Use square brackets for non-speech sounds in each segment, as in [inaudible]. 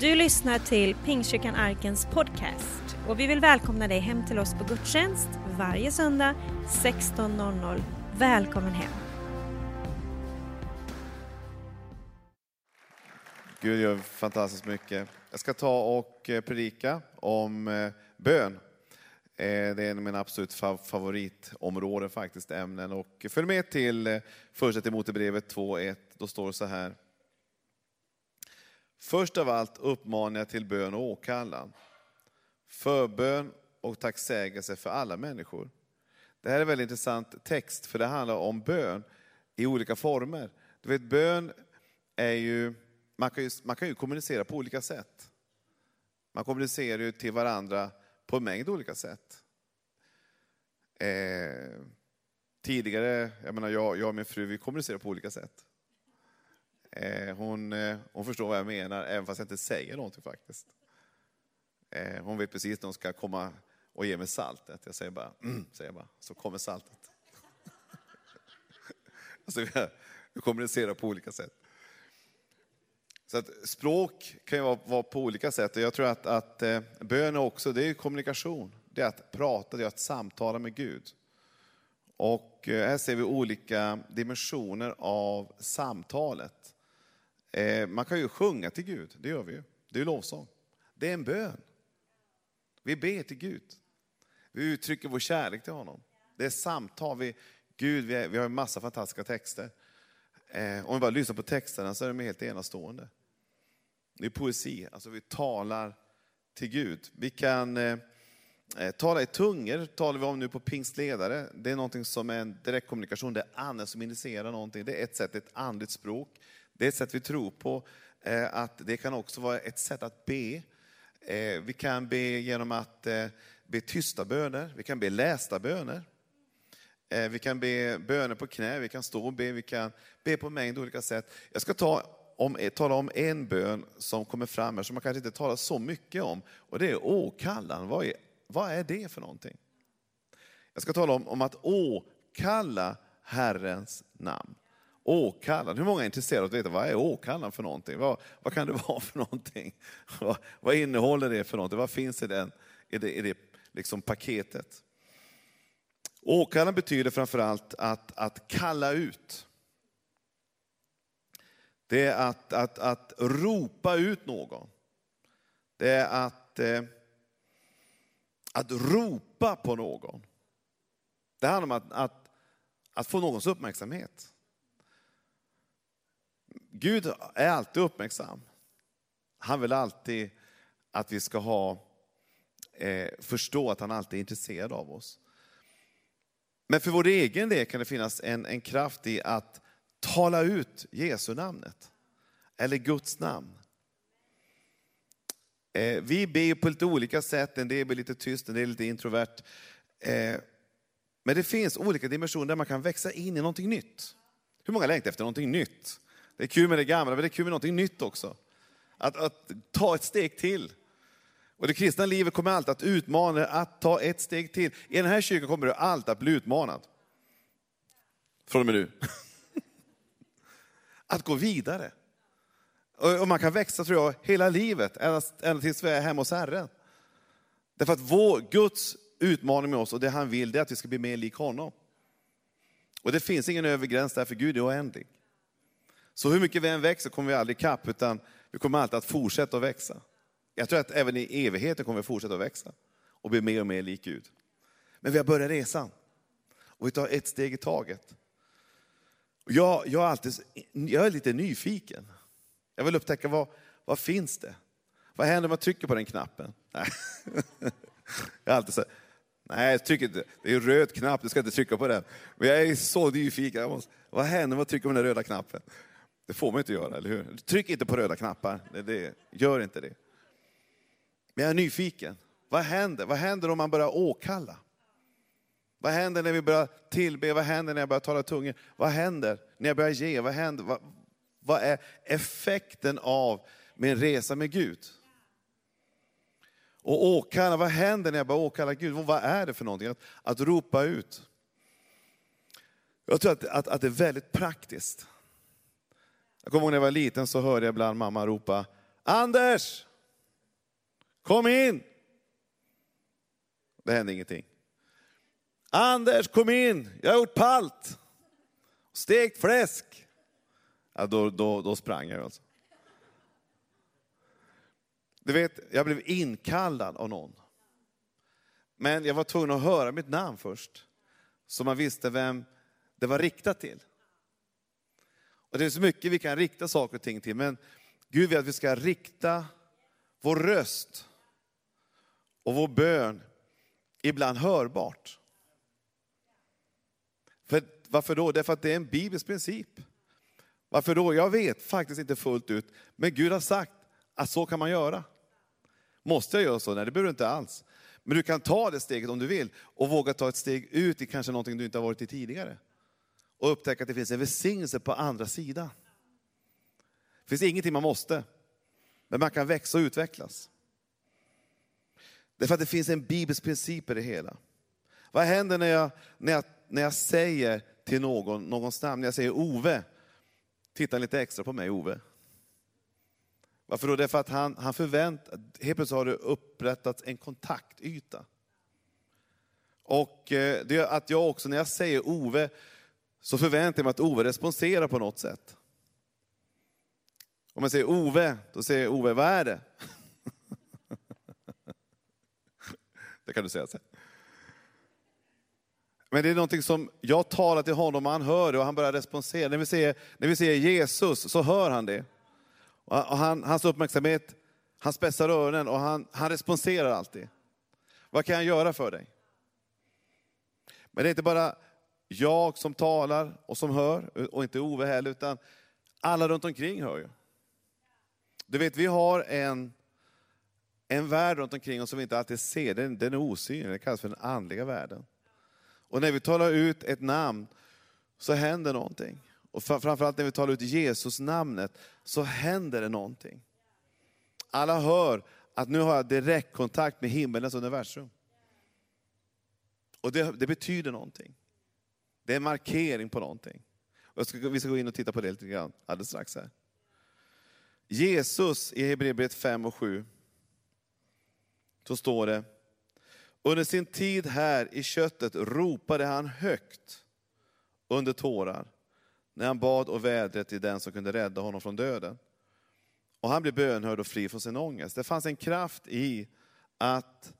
Du lyssnar till Pingstkyrkan Arkens podcast och vi vill välkomna dig hem till oss på gudstjänst varje söndag 16.00. Välkommen hem! Gud gör fantastiskt mycket. Jag ska ta och eh, predika om eh, bön. Eh, det är en av mina absolut favoritområden faktiskt, ämnen. Och följ med till första Timoteusbrevet 2.1. Då står det så här. Först av allt uppmanar jag till bön och åkallan. Förbön och tacksägelse för alla människor. Det här är en väldigt intressant text, för det handlar om bön i olika former. Du vet, bön är ju, man kan ju, man kan ju kommunicera på olika sätt. Man kommunicerar ju till varandra på en mängd olika sätt. Eh, tidigare, jag menar jag, jag och min fru, vi kommunicerar på olika sätt. Eh, hon, eh, hon förstår vad jag menar, även fast jag inte säger någonting faktiskt. Eh, hon vet precis när hon ska komma och ge mig saltet. Jag säger bara, mm, säger bara, så kommer saltet. [laughs] alltså, vi, vi kommunicerar på olika sätt. Så att språk kan ju vara, vara på olika sätt. Och jag tror att, att bön är också, det är kommunikation. Det är att prata, det är att samtala med Gud. Och här ser vi olika dimensioner av samtalet. Eh, man kan ju sjunga till Gud, det gör vi ju. Det är ju lovsång. Det är en bön. Vi ber till Gud. Vi uttrycker vår kärlek till honom. Det är samtal. Vi, Gud, vi, är, vi har en massa fantastiska texter. Eh, om vi bara lyssnar på texterna så är de helt enastående. Det är poesi, alltså vi talar till Gud. Vi kan eh, eh tala i tungor, talar vi om nu på pingstledare. Det är någonting som är en direktkommunikation, det är anden som initierar någonting. Det är ett sätt, ett andligt språk. Det är ett sätt vi tror på. Eh, att det kan också vara ett sätt att be. Eh, vi kan be genom att eh, be tysta böner, vi kan be lästa böner. Vi kan be böner på knä, vi kan stå och be, vi kan be på en mängd olika sätt. Jag ska ta om, tala om en bön som kommer fram här, som man kanske inte talar så mycket om. Och det är åkallan. Vad är, vad är det för någonting? Jag ska tala om, om att åkalla Herrens namn. Åkallan. Hur många är intresserade av att veta vad är åkallan för någonting? Vad, vad kan det [laughs] vara för någonting? Vad, vad innehåller det för någonting? Vad finns i, den, i det, i det liksom paketet? Åkallan betyder framförallt att, att kalla ut. Det är att, att, att ropa ut någon. Det är att, eh, att ropa på någon. Det handlar om att, att, att få någons uppmärksamhet. Gud är alltid uppmärksam. Han vill alltid att vi ska ha, eh, förstå att han alltid är intresserad av oss. Men för vår egen del kan det finnas en, en kraft i att tala ut Jesu namnet. Eller Guds namn. Eh, vi ber på lite olika sätt, en del ber lite tyst, en del lite introvert. Eh, men det finns olika dimensioner där man kan växa in i någonting nytt. Hur många längtar efter någonting nytt? Det är kul med det gamla, men det är kul med någonting nytt också. Att, att ta ett steg till. Och det kristna livet kommer alltid att utmana dig att ta ett steg till. I den här kyrkan kommer du alltid att bli utmanad. Från och med nu. [laughs] Att gå vidare. Och man kan växa, tror jag, hela livet, ända, ända tills vi är hemma hos Herren. Därför att vår, Guds utmaning med oss och det han vill, det är att vi ska bli mer lik honom. Och det finns ingen övre gräns där, för Gud är oändlig. Så hur mycket vi än växer kommer vi aldrig ikapp, utan vi kommer alltid att fortsätta att växa. Jag tror att även i evigheten kommer vi fortsätta att växa och bli mer och mer lik Gud. Men vi har börjat resan och vi tar ett steg i taget. Jag, jag, är alltid, jag är lite nyfiken. Jag vill upptäcka vad, vad finns det? Vad händer om jag trycker på den knappen? Nej. [laughs] Jag är alltid så nej tryck inte. Det är en röd knapp, du ska inte trycka på den. Men jag är så nyfiken. Jag måste, vad händer om jag trycker på den röda knappen? Det får man inte göra, eller hur? Tryck inte på röda knappar. Det, det, gör inte det. Men jag är nyfiken. Vad händer? Vad händer om man börjar åkalla? Vad händer när vi börjar tillbe? Vad händer när jag börjar tala tungor? Vad händer när jag börjar ge? Vad händer? Vad, vad är effekten av min resa med Gud? Och åkalla, vad händer när jag börjar åkalla Gud? Vad är det för någonting? Att, att ropa ut. Jag tror att, att, att det är väldigt praktiskt. Jag kommer ihåg när jag var liten så hörde jag ibland mamma ropa, Anders! kom in. Det hände ingenting. Anders, kom in, jag har gjort palt. Stekt fläsk. Ja, då, då, då sprang jag alltså. Du vet, jag blev inkallad av någon. Men jag var tvungen att höra mitt namn först. Så man visste vem det var riktat till. Och det är så mycket vi kan rikta saker och ting till, men Gud vill att vi ska rikta vår röst och vår bön ibland hörbart. För, varför då? Därför att det är en bibelsk princip. Varför då? Jag vet faktiskt inte fullt ut, men Gud har sagt att så kan man göra. Måste jag göra så? Nej, det behöver du inte alls. Men du kan ta det steget om du vill och våga ta ett steg ut i kanske någonting du inte har varit i tidigare. Och upptäcka att det finns en välsignelse på andra sidan. Det finns ingenting man måste, men man kan växa och utvecklas. Därför att det finns en bibelsk princip i det hela. Vad händer när jag, när jag, när jag säger till någon, någons namn, när jag säger Ove, titta lite extra på mig Ove. Varför då? Därför att han, han förväntar, helt plötsligt har det upprättats en kontaktyta. Och eh, det gör att jag också, när jag säger Ove, så förväntar jag mig att Ove responserar på något sätt. Om jag säger Ove, då säger Ove, vad är det? [laughs] det kan du säga sen. Men det är någonting som jag talar till honom och han hör det och han börjar responsera. När vi säger, när vi säger Jesus så hör han det. Och han, hans uppmärksamhet, han spetsar öronen och han, han responserar alltid. Vad kan jag göra för dig? Men det är inte bara jag som talar och som hör, och inte Ove heller, utan alla runt omkring hör ju. Du vet, vi har en, en värld runt omkring oss som vi inte alltid ser, den, den är osynlig, den kallas för den andliga världen. Och när vi talar ut ett namn så händer någonting. Och framförallt när vi talar ut Jesus namnet så händer det någonting. Alla hör att nu har jag direktkontakt med himmelens universum. Och det, det betyder någonting. Det är en markering på någonting. Ska, vi ska gå in och titta på det lite grann alldeles strax. här. Jesus i Hebreerbrevet 5 och 7, så står det, under sin tid här i köttet ropade han högt under tårar, när han bad och vädrade till den som kunde rädda honom från döden. Och han blev bönhörd och fri från sin ångest. Det fanns en kraft i att,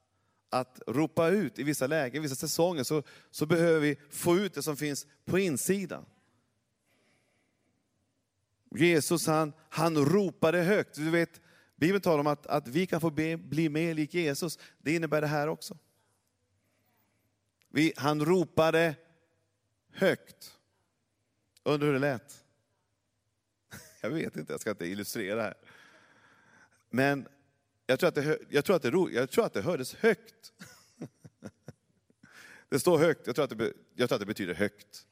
att ropa ut i vissa lägen, i vissa säsonger, så, så behöver vi få ut det som finns på insidan. Jesus han, han ropade högt. Du vet, Bibeln talar om att, att vi kan få be, bli mer lik Jesus. Det innebär det här också. Vi, han ropade högt. Undrar hur det lät? [laughs] Jag vet inte, jag ska inte illustrera det här. Men jag tror att det, jag tror att det, jag tror att det hördes högt. [laughs] Det står högt, jag tror, att det, jag tror att det betyder högt.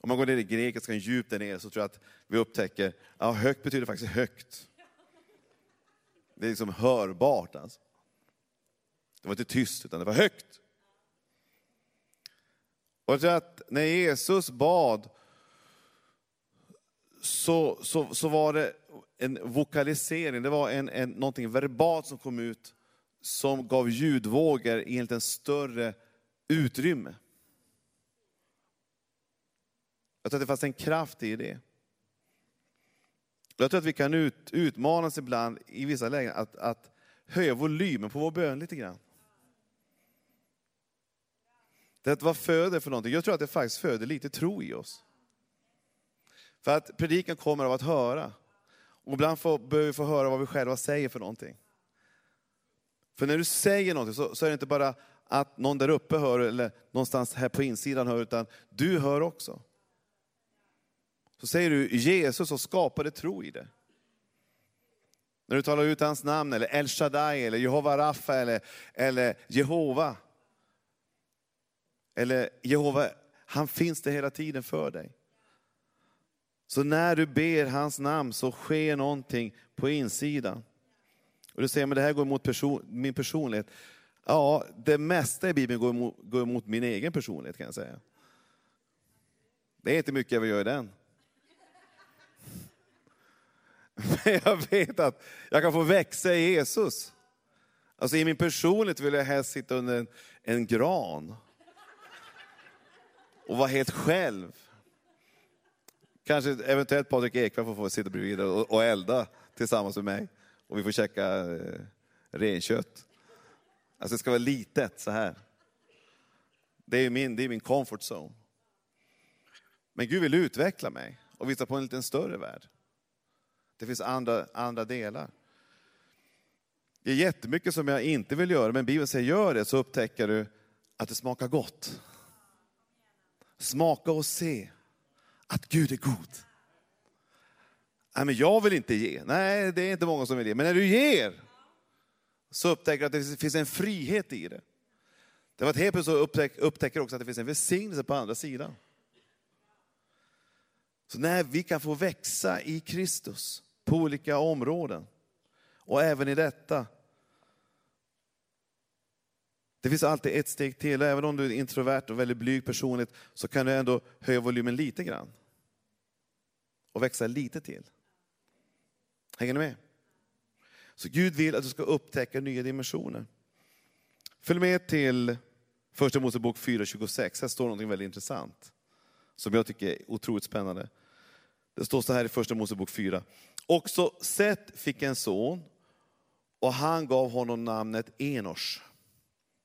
Om man går ner i grekiskan djupt där nere så tror jag att vi upptäcker, ja högt betyder faktiskt högt. Det är liksom hörbart alltså. Det var inte tyst utan det var högt. Och jag tror att när Jesus bad så, så, så var det en vokalisering, det var en, en, någonting verbalt som kom ut som gav ljudvågor enligt en större utrymme. Jag tror att det fanns en kraft i det. Jag tror att vi kan ut, utmanas ibland i vissa lägen att, att höja volymen på vår bön lite grann. Det vad föder för någonting? Jag tror att det faktiskt föder lite tro i oss. För att predikan kommer av att höra. Och ibland får, behöver vi få höra vad vi själva säger för någonting. För när du säger någonting så, så är det inte bara att någon där uppe hör eller någonstans här på insidan hör, utan du hör också. Så säger du Jesus och skapade tro i det. När du talar ut hans namn, eller El Shaddai, eller Jehova Rafa, eller, eller Jehova. Eller Jehova, han finns det hela tiden för dig. Så när du ber hans namn så sker någonting på insidan. Och du säger, men det här går emot person, min personlighet. Ja, det mesta i Bibeln går emot, går emot min egen personlighet kan jag säga. Det är inte mycket jag vill göra i den. [laughs] Men jag vet att jag kan få växa i Jesus. Alltså i min personlighet vill jag helst sitta under en, en gran. Och vara helt själv. Kanske eventuellt Patrik Ekwall får få sitta bredvid och, och elda tillsammans med mig. Och vi får käka eh, renkött. Alltså det ska vara litet så här. Det är min, det är min comfort zone. Men Gud vill utveckla mig och visa på en lite större värld. Det finns andra, andra delar. Det är jättemycket som jag inte vill göra, men Bibeln säger gör det så upptäcker du att det smakar gott. Smaka och se Gud är god. Nej, men jag vill inte ge. Nej, det är inte många som vill ge. Men när du ger, så upptäcker du att det finns en frihet i det. Det var att helt plötsligt upptäcker, upptäcker också att det finns en välsignelse på andra sidan. Så när vi kan få växa i Kristus på olika områden, och även i detta. Det finns alltid ett steg till, även om du är introvert och väldigt blyg personligt, så kan du ändå höja volymen lite grann. Och växa lite till. Hänger ni med? Så Gud vill att du ska upptäcka nya dimensioner. Följ med till Första Mosebok 4.26. Här står något väldigt intressant. Som jag tycker är otroligt spännande. Det står så här i Första Mosebok 4. Också Seth fick en son och han gav honom namnet Enos.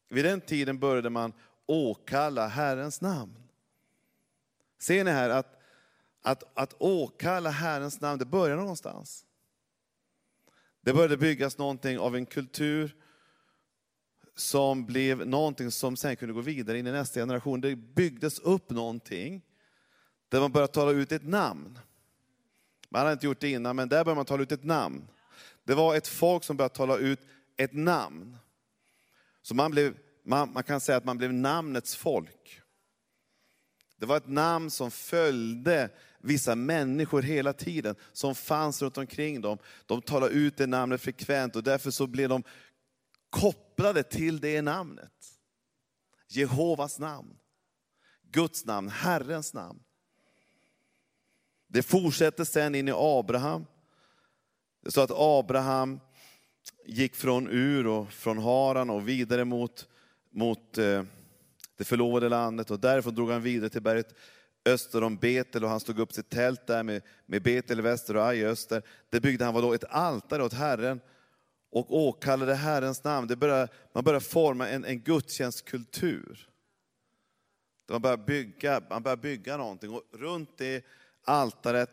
Vid den tiden började man åkalla Herrens namn. Ser ni här att, att, att åkalla Herrens namn, det börjar någonstans. Det började byggas någonting av en kultur som blev någonting som sen kunde gå vidare in i nästa generation. Det byggdes upp någonting där man började tala ut ett namn. Man hade inte gjort det innan, men där började man tala ut ett namn. Det var ett folk som började tala ut ett namn. Så man, blev, man, man kan säga att man blev namnets folk. Det var ett namn som följde vissa människor hela tiden, som fanns runt omkring dem. De talade ut det namnet frekvent och därför så blev de kopplade till det namnet. Jehovas namn, Guds namn, Herrens namn. Det fortsätter sen in i Abraham. Det står att Abraham gick från Ur och från Haran och vidare mot, mot eh, det förlovade landet och därifrån drog han vidare till berget öster om Betel och han stod upp sitt tält där med, med Betel i väster och Aj öster. Där byggde han då ett altare åt Herren och åkallade Herrens namn. Det började, man började forma en, en gudstjänstkultur. Man började, bygga, man började bygga någonting och runt det altaret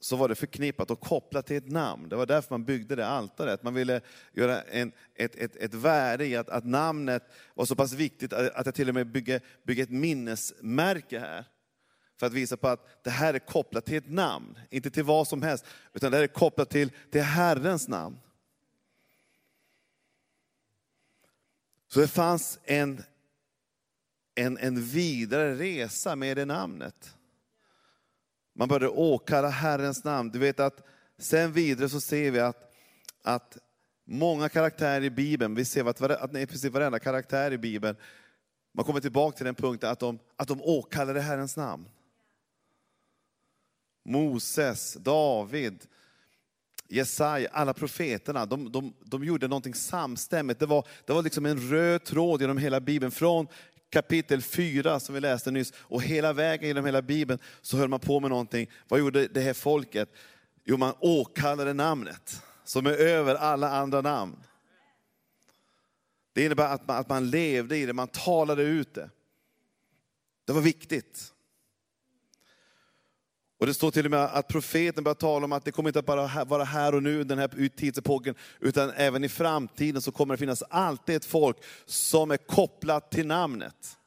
så var det förknippat och kopplat till ett namn. Det var därför man byggde det altaret. Man ville göra en, ett, ett, ett värde i att, att namnet var så pass viktigt att jag till och med bygger, bygger ett minnesmärke här. För att visa på att det här är kopplat till ett namn, inte till vad som helst, utan det här är kopplat till, till Herrens namn. Så det fanns en, en, en vidare resa med det namnet. Man började åkalla Herrens namn. Du vet att sen vidare så ser vi att, att många karaktärer i Bibeln, vi ser att, att i princip varenda karaktär i Bibeln, man kommer tillbaka till den punkten att de, att de åkallade Herrens namn. Moses, David, Jesaja, alla profeterna, de, de, de gjorde någonting samstämmigt. Det var, det var liksom en röd tråd genom hela Bibeln. Från kapitel 4 som vi läste nyss och hela vägen genom hela Bibeln så höll man på med någonting. Vad gjorde det här folket? Jo, man åkallade namnet som är över alla andra namn. Det innebär att man, att man levde i det, man talade ut det. Det var viktigt. Och det står till och med att profeten börjar tala om att det kommer inte att bara vara här och nu, den här tidsepoken, utan även i framtiden så kommer det finnas alltid ett folk som är kopplat till namnet.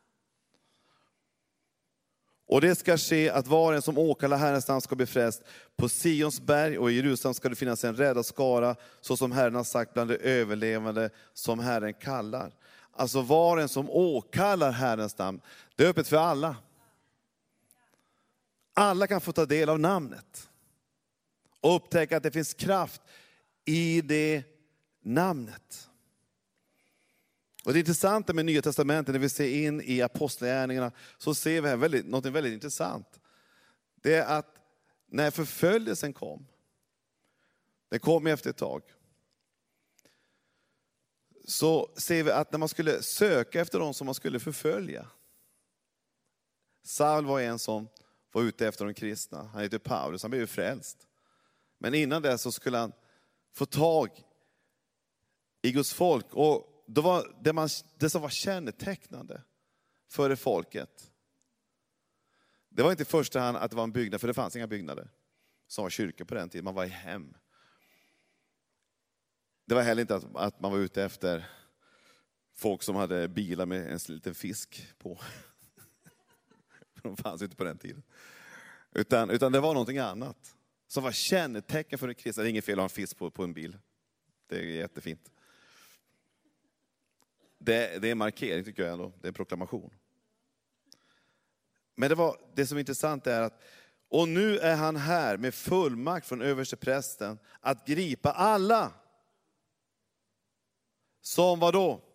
Och det ska ske att var en som åkallar Herrens namn ska bli frälst. På Sions berg och i Jerusalem ska det finnas en räddad skara, så som Herren har sagt bland de överlevande som Herren kallar. Alltså var en som åkallar Herrens namn, det är öppet för alla. Alla kan få ta del av namnet och upptäcka att det finns kraft i det namnet. Och det intressanta med Nya Testamentet, när vi ser in i apostlagärningarna, så ser vi här väldigt, något väldigt intressant. Det är att när förföljelsen kom, den kom efter ett tag, så ser vi att när man skulle söka efter de som man skulle förfölja. Saul var en som var ute efter de kristna. Han hette Paulus, han blev ju frälst. Men innan det så skulle han få tag i Guds folk. Och det, var det, man, det som var kännetecknande för det folket, det var inte i första hand att det var en byggnad, för det fanns inga byggnader som var kyrkor på den tiden, man var i hem. Det var heller inte att, att man var ute efter folk som hade bilar med en liten fisk på. [laughs] De fanns inte på den tiden. Utan, utan det var någonting annat som var kännetecken för en kristen. Det är inget fel att ha en fisk på, på en bil. Det är jättefint. Det, det är en markering tycker jag ändå, det är en proklamation. Men det, var, det som är intressant är att, och nu är han här med fullmakt från översteprästen att gripa alla. Som vad då?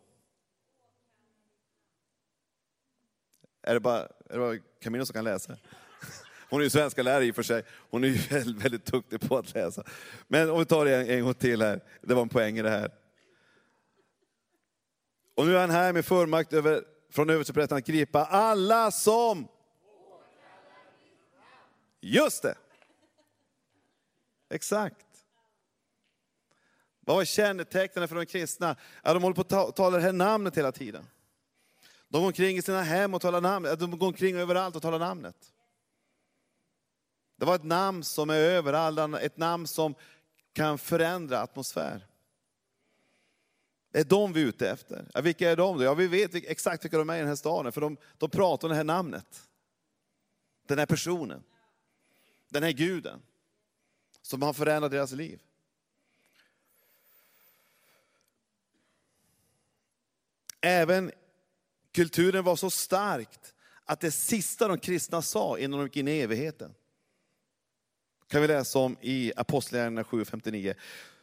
Är det bara, är det bara Camilla som kan läsa? Hon är ju svenska lärare i och för sig. Hon är ju [laughs] väldigt, väldigt duktig på att läsa. Men om vi tar det en, en gång till här. Det var en poäng i det här. Och nu är han här med förmakt över, från översteprästen att gripa alla som... Just det! Exakt. Vad var kännetecknande för de kristna? Ja, de håller på att tala det här namnet hela tiden. De går omkring i sina hem och talar namnet. De går omkring överallt och talar namnet. Det var ett namn som är överallt, ett namn som kan förändra atmosfär. Det är de vi är ute efter. Ja, vilka är de då? Ja, vi vet exakt vilka de är i den här staden, för de, de pratar om det här namnet. Den här personen. Den här guden. Som har förändrat deras liv. Även kulturen var så starkt att det sista de kristna sa innan de gick in i evigheten, kan vi läsa om i Apostlagärningarna 7.59.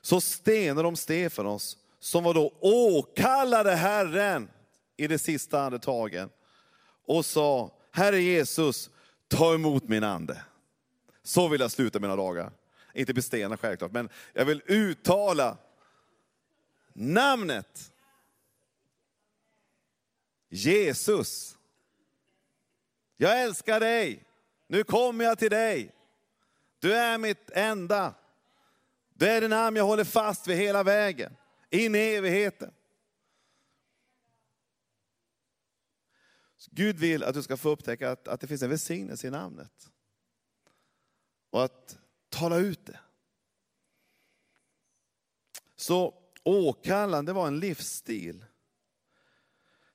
Så stenade de Stefanos, som var då åkallade Herren i det sista andetagen, och sa, Herre Jesus, ta emot min ande. Så vill jag sluta mina dagar. Inte bestena självklart, men jag vill uttala namnet Jesus. Jag älskar dig. Nu kommer jag till dig. Du är mitt enda. Du är det namn jag håller fast vid hela vägen, in i evigheten. Gud vill att du ska få upptäcka att, att det finns en välsignelse i namnet. Och att tala ut det. Så åkallan, det var en livsstil.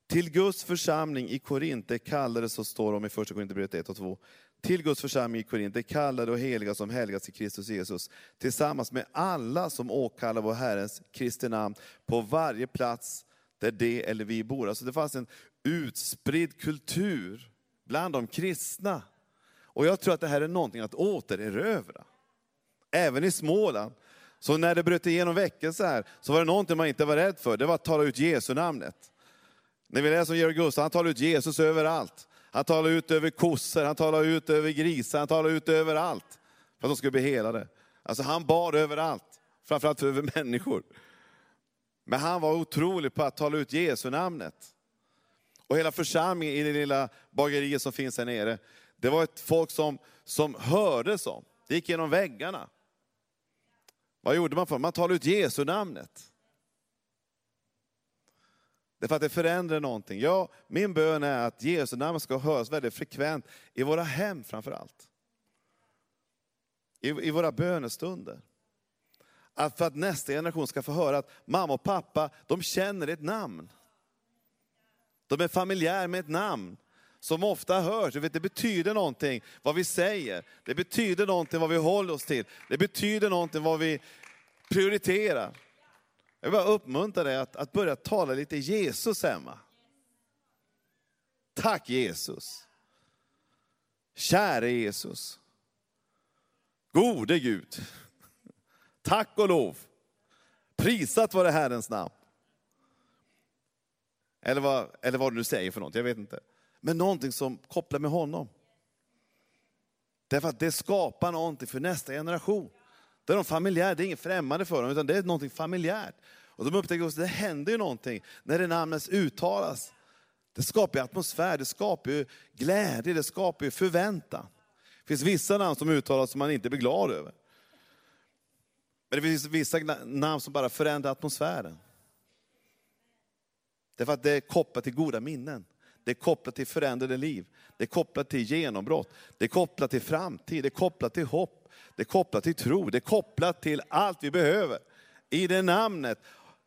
Till Guds församling i Korinte kallade, så står det i första Korinthierbrevet 1 och 2, till Guds församling i Korinte kallade och heliga som helgas i Kristus Jesus, tillsammans med alla som åkallar vår Herrens Kristi namn på varje plats där det eller vi bor. Alltså det fanns en utspridd kultur bland de kristna. Och jag tror att det här är någonting att återerövra. Även i Småland. Så när det bröt igenom väckelse här, så var det någonting man inte var rädd för, det var att tala ut Jesu namnet. När vi läser om Georg Gustaf, han talar ut Jesus överallt. Han talar ut över kossor, han talar ut över grisar, han talar ut överallt. För att de skulle bli helade. Alltså han bar överallt, framförallt över [laughs] människor. Men han var otrolig på att tala ut Jesu namnet. Och hela församlingen i det lilla bageriet som finns här nere, det var ett folk som, som hördes om. Det gick genom väggarna. Vad gjorde man för? Man talade ut Jesu namnet. Därför att det förändrar någonting. Ja, min bön är att Jesu namn ska höras väldigt frekvent i våra hem framför allt. I, I våra bönestunder. Att för att nästa generation ska få höra att mamma och pappa, de känner ett namn. De är familjär med ett namn som ofta hörs. Det betyder någonting vad vi säger. Det betyder någonting vad vi håller oss till. Det betyder någonting vad vi prioriterar. Jag vill bara uppmuntra dig att, att börja tala lite Jesus hemma. Tack Jesus. Käre Jesus. Gode Gud. Tack och lov. Prisat vare Herrens namn. Eller vad, eller vad du nu säger för något, jag vet inte. Men någonting som kopplar med honom. Därför att det skapar någonting för nästa generation. Det är de familjärt, det är inget främmande för dem, utan det är något familjärt. Och de upptäcker att det händer ju någonting när det namnet uttalas. Det skapar ju atmosfär, det skapar ju glädje, det skapar ju förväntan. Det finns vissa namn som uttalas som man inte blir glad över. Men det finns vissa namn som bara förändrar atmosfären. Därför att det är kopplat till goda minnen. Det är kopplat till förändrade liv. Det är kopplat till genombrott. Det är kopplat till framtid. Det är kopplat till hopp. Det är kopplat till tro. Det är kopplat till allt vi behöver. I det namnet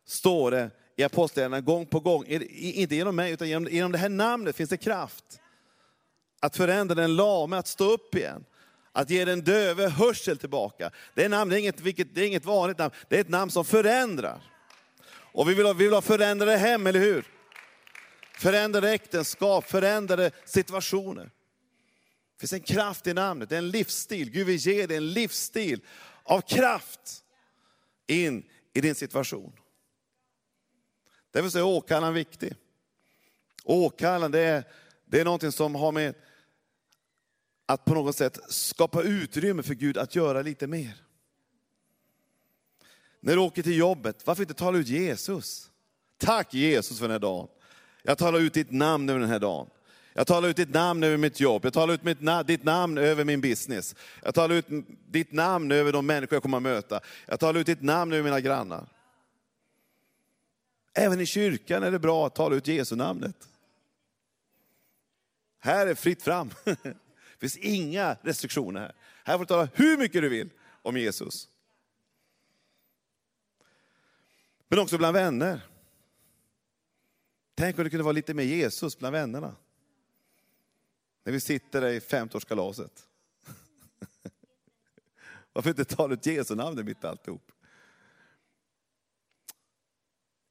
står det i Apostlagärningarna gång på gång, inte genom mig, utan genom, genom det här namnet finns det kraft. Att förändra den lame, att stå upp igen. Att ge den döve hörsel tillbaka. Det är, namn, det är, inget, vilket, det är inget vanligt namn, det är ett namn som förändrar. Och vi vill ha, vi vill ha förändrade hem, eller hur? Förändrade äktenskap, förändrade situationer. Det finns en kraft i namnet, det är en livsstil. Gud vill ge dig en livsstil av kraft in i din situation. Därför är åkallan viktig. Åkallan det är, det är någonting som har med att på något sätt skapa utrymme för Gud att göra lite mer. När du åker till jobbet, varför inte tala ut Jesus? Tack Jesus för den här dagen. Jag talar ut ditt namn över den här dagen. Jag talar ut ditt namn över mitt jobb, jag talar ut mitt, ditt namn över min business. Jag talar ut ditt namn över de människor jag kommer att möta. Jag talar ut ditt namn över mina grannar. Även i kyrkan är det bra att tala ut Jesu namnet. Här är fritt fram. Det [laughs] finns inga restriktioner här. Här får du tala hur mycket du vill om Jesus. Men också bland vänner. Tänk om det kunde vara lite mer Jesus bland vännerna. När vi sitter där i 50-årskalaset. [laughs] Varför inte tala ut Jesu namn i mitt alltihop?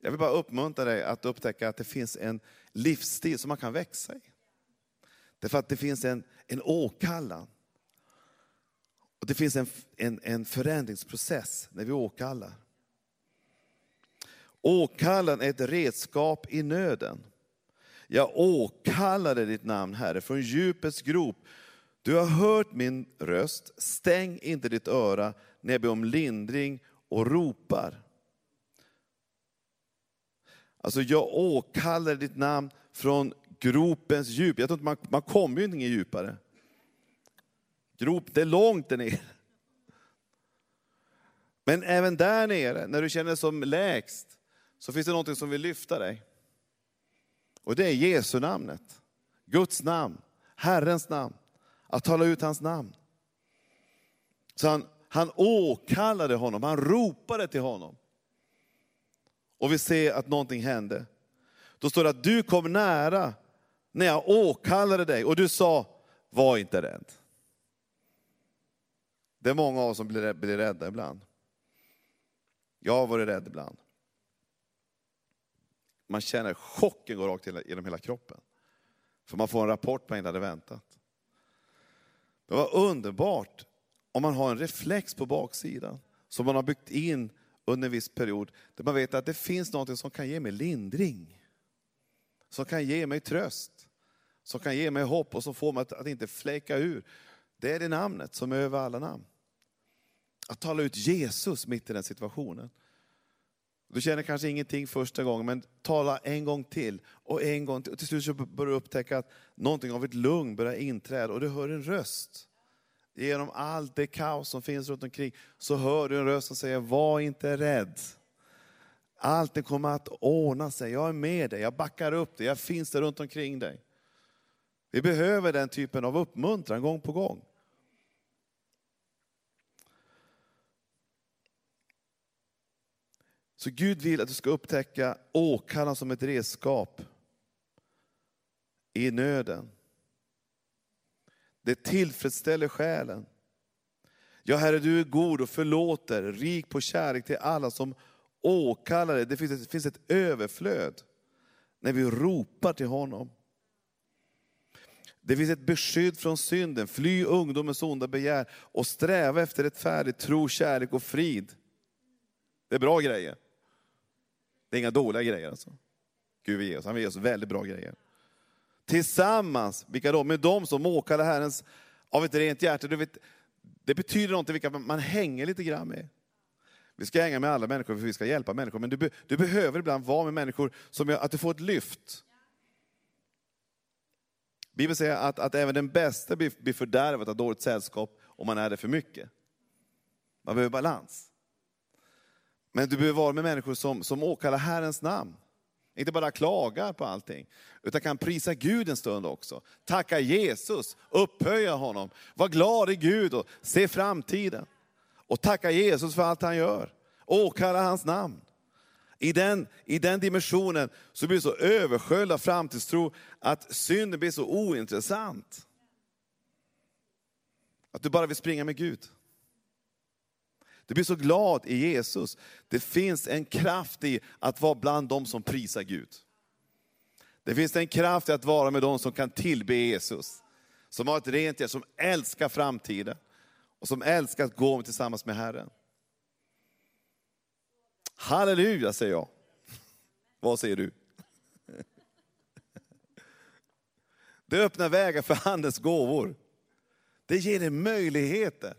Jag vill bara uppmuntra dig att upptäcka att det finns en livsstil som man kan växa i. Därför att det finns en, en åkallan. Och det finns en, en, en förändringsprocess när vi åkallar. Åkallan är ett redskap i nöden. Jag åkallade ditt namn, Herre, från djupets grop. Du har hört min röst, stäng inte ditt öra när jag ber om lindring och ropar. Alltså jag åkallade ditt namn från gropens djup. Jag tror inte man, man kommer ju inte djupare. Grop, det är långt där nere. Men även där nere, när du känner dig som lägst, så finns det någonting som vill lyfta dig. Och det är Jesu namnet. Guds namn, Herrens namn. Att tala ut hans namn. Så han, han åkallade honom, han ropade till honom. Och vi ser att någonting hände. Då står det att du kom nära när jag åkallade dig och du sa, var inte rädd. Det är många av oss som blir, blir rädda ibland. Jag har varit rädd ibland. Man känner chocken gå rakt genom hela kroppen. För man får en rapport man inte hade väntat. Det var underbart om man har en reflex på baksidan som man har byggt in under en viss period. Där man vet att det finns något som kan ge mig lindring som kan ge mig tröst, som kan ge mig hopp och som får mig att, att inte fläka ur. Det är det namnet som är över alla namn. Att tala ut Jesus mitt i den situationen. Du känner kanske ingenting första gången, men tala en gång till och en gång till. Och till slut så börjar du upptäcka att någonting av ett lugn börjar inträda och du hör en röst. Genom allt det kaos som finns runt omkring så hör du en röst som säger, var inte rädd. Allt det kommer att ordna sig. Jag är med dig, jag backar upp dig, jag finns där runt omkring dig. Vi behöver den typen av uppmuntran gång på gång. Så Gud vill att du ska upptäcka åkallan som ett redskap i nöden. Det tillfredsställer själen. Ja, Herre, du är god och förlåter, rik på kärlek till alla som åkallar dig. Det finns, ett, finns ett överflöd när vi ropar till honom. Det finns ett beskydd från synden, fly ungdomens onda begär och sträva efter ett färdigt tro, kärlek och frid. Det är bra grejer. Det är inga dåliga grejer alltså. Gud vill ge oss, han vill ge oss väldigt bra grejer. Tillsammans, vilka då? Med dem som åkallar Herrens av ett rent hjärta. Du vet, det betyder någonting vilka man hänger lite grann med. Vi ska hänga med alla människor för vi ska hjälpa människor, men du, be, du behöver ibland vara med människor som gör att du får ett lyft. Bibeln säger att, att även den bästa blir, blir fördärvad av dåligt sällskap om man är det för mycket. Man behöver balans. Men du behöver vara med människor som, som åkallar Herrens namn. Inte bara klagar på allting, utan kan prisa Gud en stund också. Tacka Jesus, upphöja honom, var glad i Gud och se framtiden. Och tacka Jesus för allt han gör. Åkalla hans namn. I den, I den dimensionen så blir du så översköljd av framtidstro att synden blir så ointressant. Att du bara vill springa med Gud. Du blir så glad i Jesus. Det finns en kraft i att vara bland de som prisar Gud. Det finns en kraft i att vara med de som kan tillbe Jesus. Som har ett rent hjärta, som älskar framtiden. Och som älskar att gå tillsammans med Herren. Halleluja säger jag. Vad säger du? Det öppnar vägar för Handens gåvor. Det ger dig möjligheter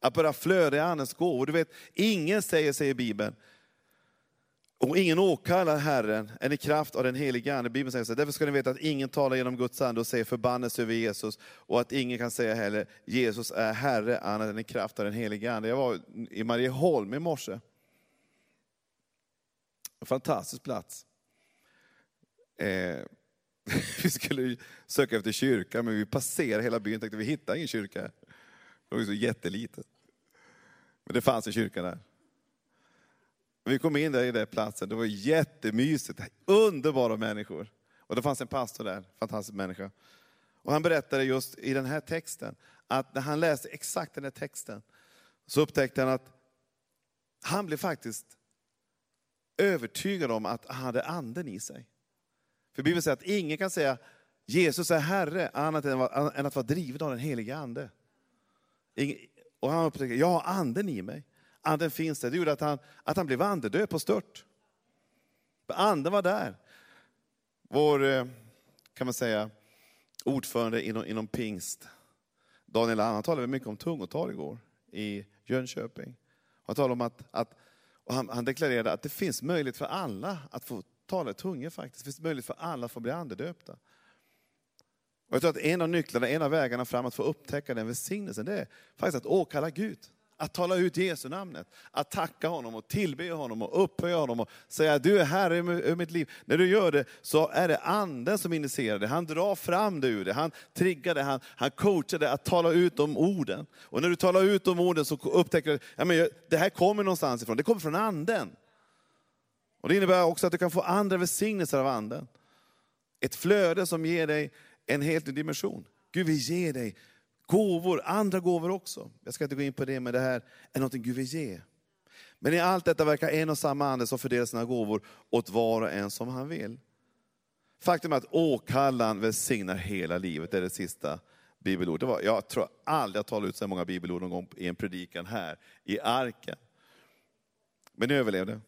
att börja flöda i Andens gåvor. Du vet, ingen säger, säger Bibeln, och ingen åkallar Herren än i kraft av den helige Ande. Bibeln säger så därför ska ni veta att ingen talar genom Guds ande och säger förbannelse över Jesus. Och att ingen kan säga heller, Jesus är Herre annat än i kraft av den helige Ande. Jag var i Marieholm i morse. En fantastisk plats. Eh, [laughs] vi skulle söka efter kyrka, men vi passerade hela byn och tänkte vi hittar ingen kyrka. Det var ju så jättelitet. Men det fanns en kyrka där. Vi kom in där i den platsen, det var jättemysigt, underbara människor. Och det fanns en pastor där, fantastisk människa. Och han berättade just i den här texten, att när han läste exakt den här texten, så upptäckte han att han blev faktiskt övertygad om att han hade anden i sig. För Bibeln säger att ingen kan säga Jesus är Herre annat än att vara driven av den heliga Ande. Och han upptäckte, jag har anden i mig. Anden finns där. Det gjorde att han, att han blev andedöd på stört. Anden var där. Vår, eh, kan man säga, ordförande inom, inom pingst, Daniel han talade mycket om tungotal igår i Jönköping. Han talade om att, att och han, han, deklarerade att det finns möjlighet för alla att få tala i tungor faktiskt. Det finns möjlighet för alla att få bli andedöpta. Och jag tror att en av nycklarna, en av vägarna fram att få upptäcka den välsignelsen, det är faktiskt att åkalla Gud. Att tala ut Jesu namnet, att tacka honom och tillbe honom och upphöja honom och säga du är Herre över mitt liv. När du gör det så är det anden som initierar det. Han drar fram det ur det, han triggar det, han, han coachar det att tala ut de orden. Och när du talar ut de orden så upptäcker du att ja, det här kommer någonstans ifrån, det kommer från anden. Och Det innebär också att du kan få andra välsignelser av anden. Ett flöde som ger dig en helt ny dimension. Gud vill ge dig gåvor, andra gåvor också. Jag ska inte gå in på det, men det här är något Gud vill ge. Men i allt detta verkar en och samma ande som fördelar sina gåvor åt var och en som han vill. Faktum är att åkallan välsignar hela livet, det är det sista bibelordet. jag tror aldrig jag talat ut så många bibelord någon gång i en predikan här i arken. Men ni överlevde.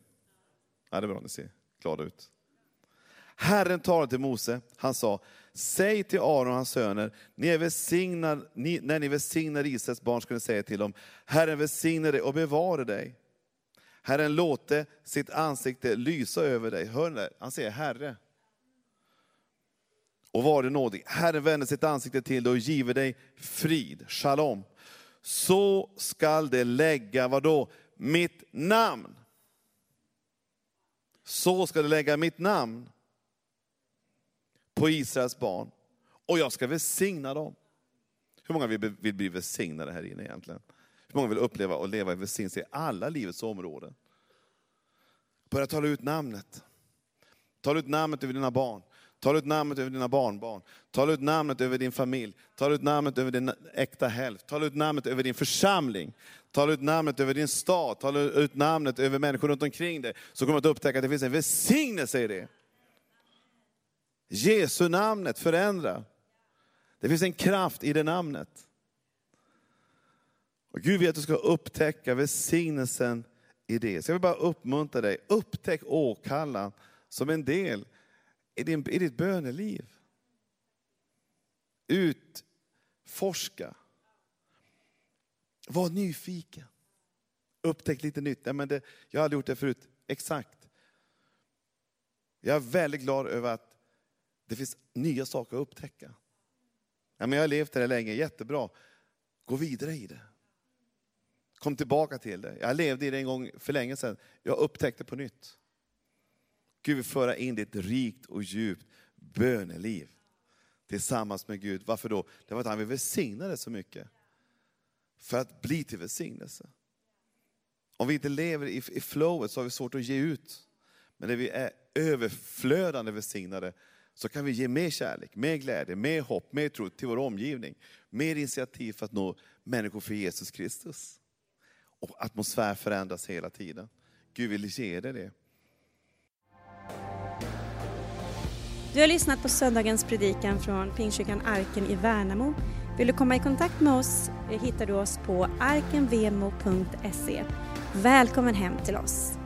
Ja, det är bra, ni ser glada ut. Herren talade till Mose, han sa, säg till Aron och hans söner, ni är välsignad, ni, när ni välsignar Israels barn ska ni säga till dem, Herren välsigne dig och bevare dig. Herren låte sitt ansikte lysa över dig. Hör ni det? Han säger Herre. Och var det nådig. Herren vänder sitt ansikte till dig och giver dig frid, shalom. Så skall det lägga, vadå? Mitt namn. Så ska det lägga mitt namn på Israels barn och jag ska välsigna dem. Hur många vill, vill bli välsignade här inne egentligen? Hur många vill uppleva och leva i välsignelse i alla livets områden? Börja tala ut namnet. Tala ut namnet över dina barn. Tala ut namnet över dina barnbarn. Tala ut namnet över din familj. Tala ut namnet över din äkta hälft. Tala ut namnet över din församling. Tala ut namnet över din stad. Tala ut namnet över människor runt omkring dig. Så kommer du att upptäcka att det finns en välsignelse i det. Jesu namnet förändrar. Det finns en kraft i det namnet. Och Gud vill att du ska upptäcka välsignelsen i det. Så jag vill bara uppmuntra dig, upptäck åkallan som en del i, din, i ditt böneliv. Utforska. Var nyfiken. Upptäck lite nytt. Nej, men det, jag har aldrig gjort det förut. Exakt. Jag är väldigt glad över att det finns nya saker att upptäcka. Ja, men jag har levt det länge, jättebra. Gå vidare i det. Kom tillbaka till det. Jag levde i det en gång för länge sedan. Jag upptäckte på nytt. Gud vill föra in ett rikt och djupt böneliv tillsammans med Gud. Varför då? Det var att han vill välsigna det så mycket. För att bli till välsignelse. Om vi inte lever i, i flowet så har vi svårt att ge ut. Men när vi är överflödande välsignade så kan vi ge mer kärlek, mer glädje, mer hopp, mer tro till vår omgivning. Mer initiativ för att nå människor för Jesus Kristus. Och atmosfär förändras hela tiden. Gud vill ge dig det. Du har lyssnat på söndagens predikan från Pingstkyrkan Arken i Värnamo. Vill du komma i kontakt med oss eh, hittar du oss på arkenvemo.se. Välkommen hem till oss.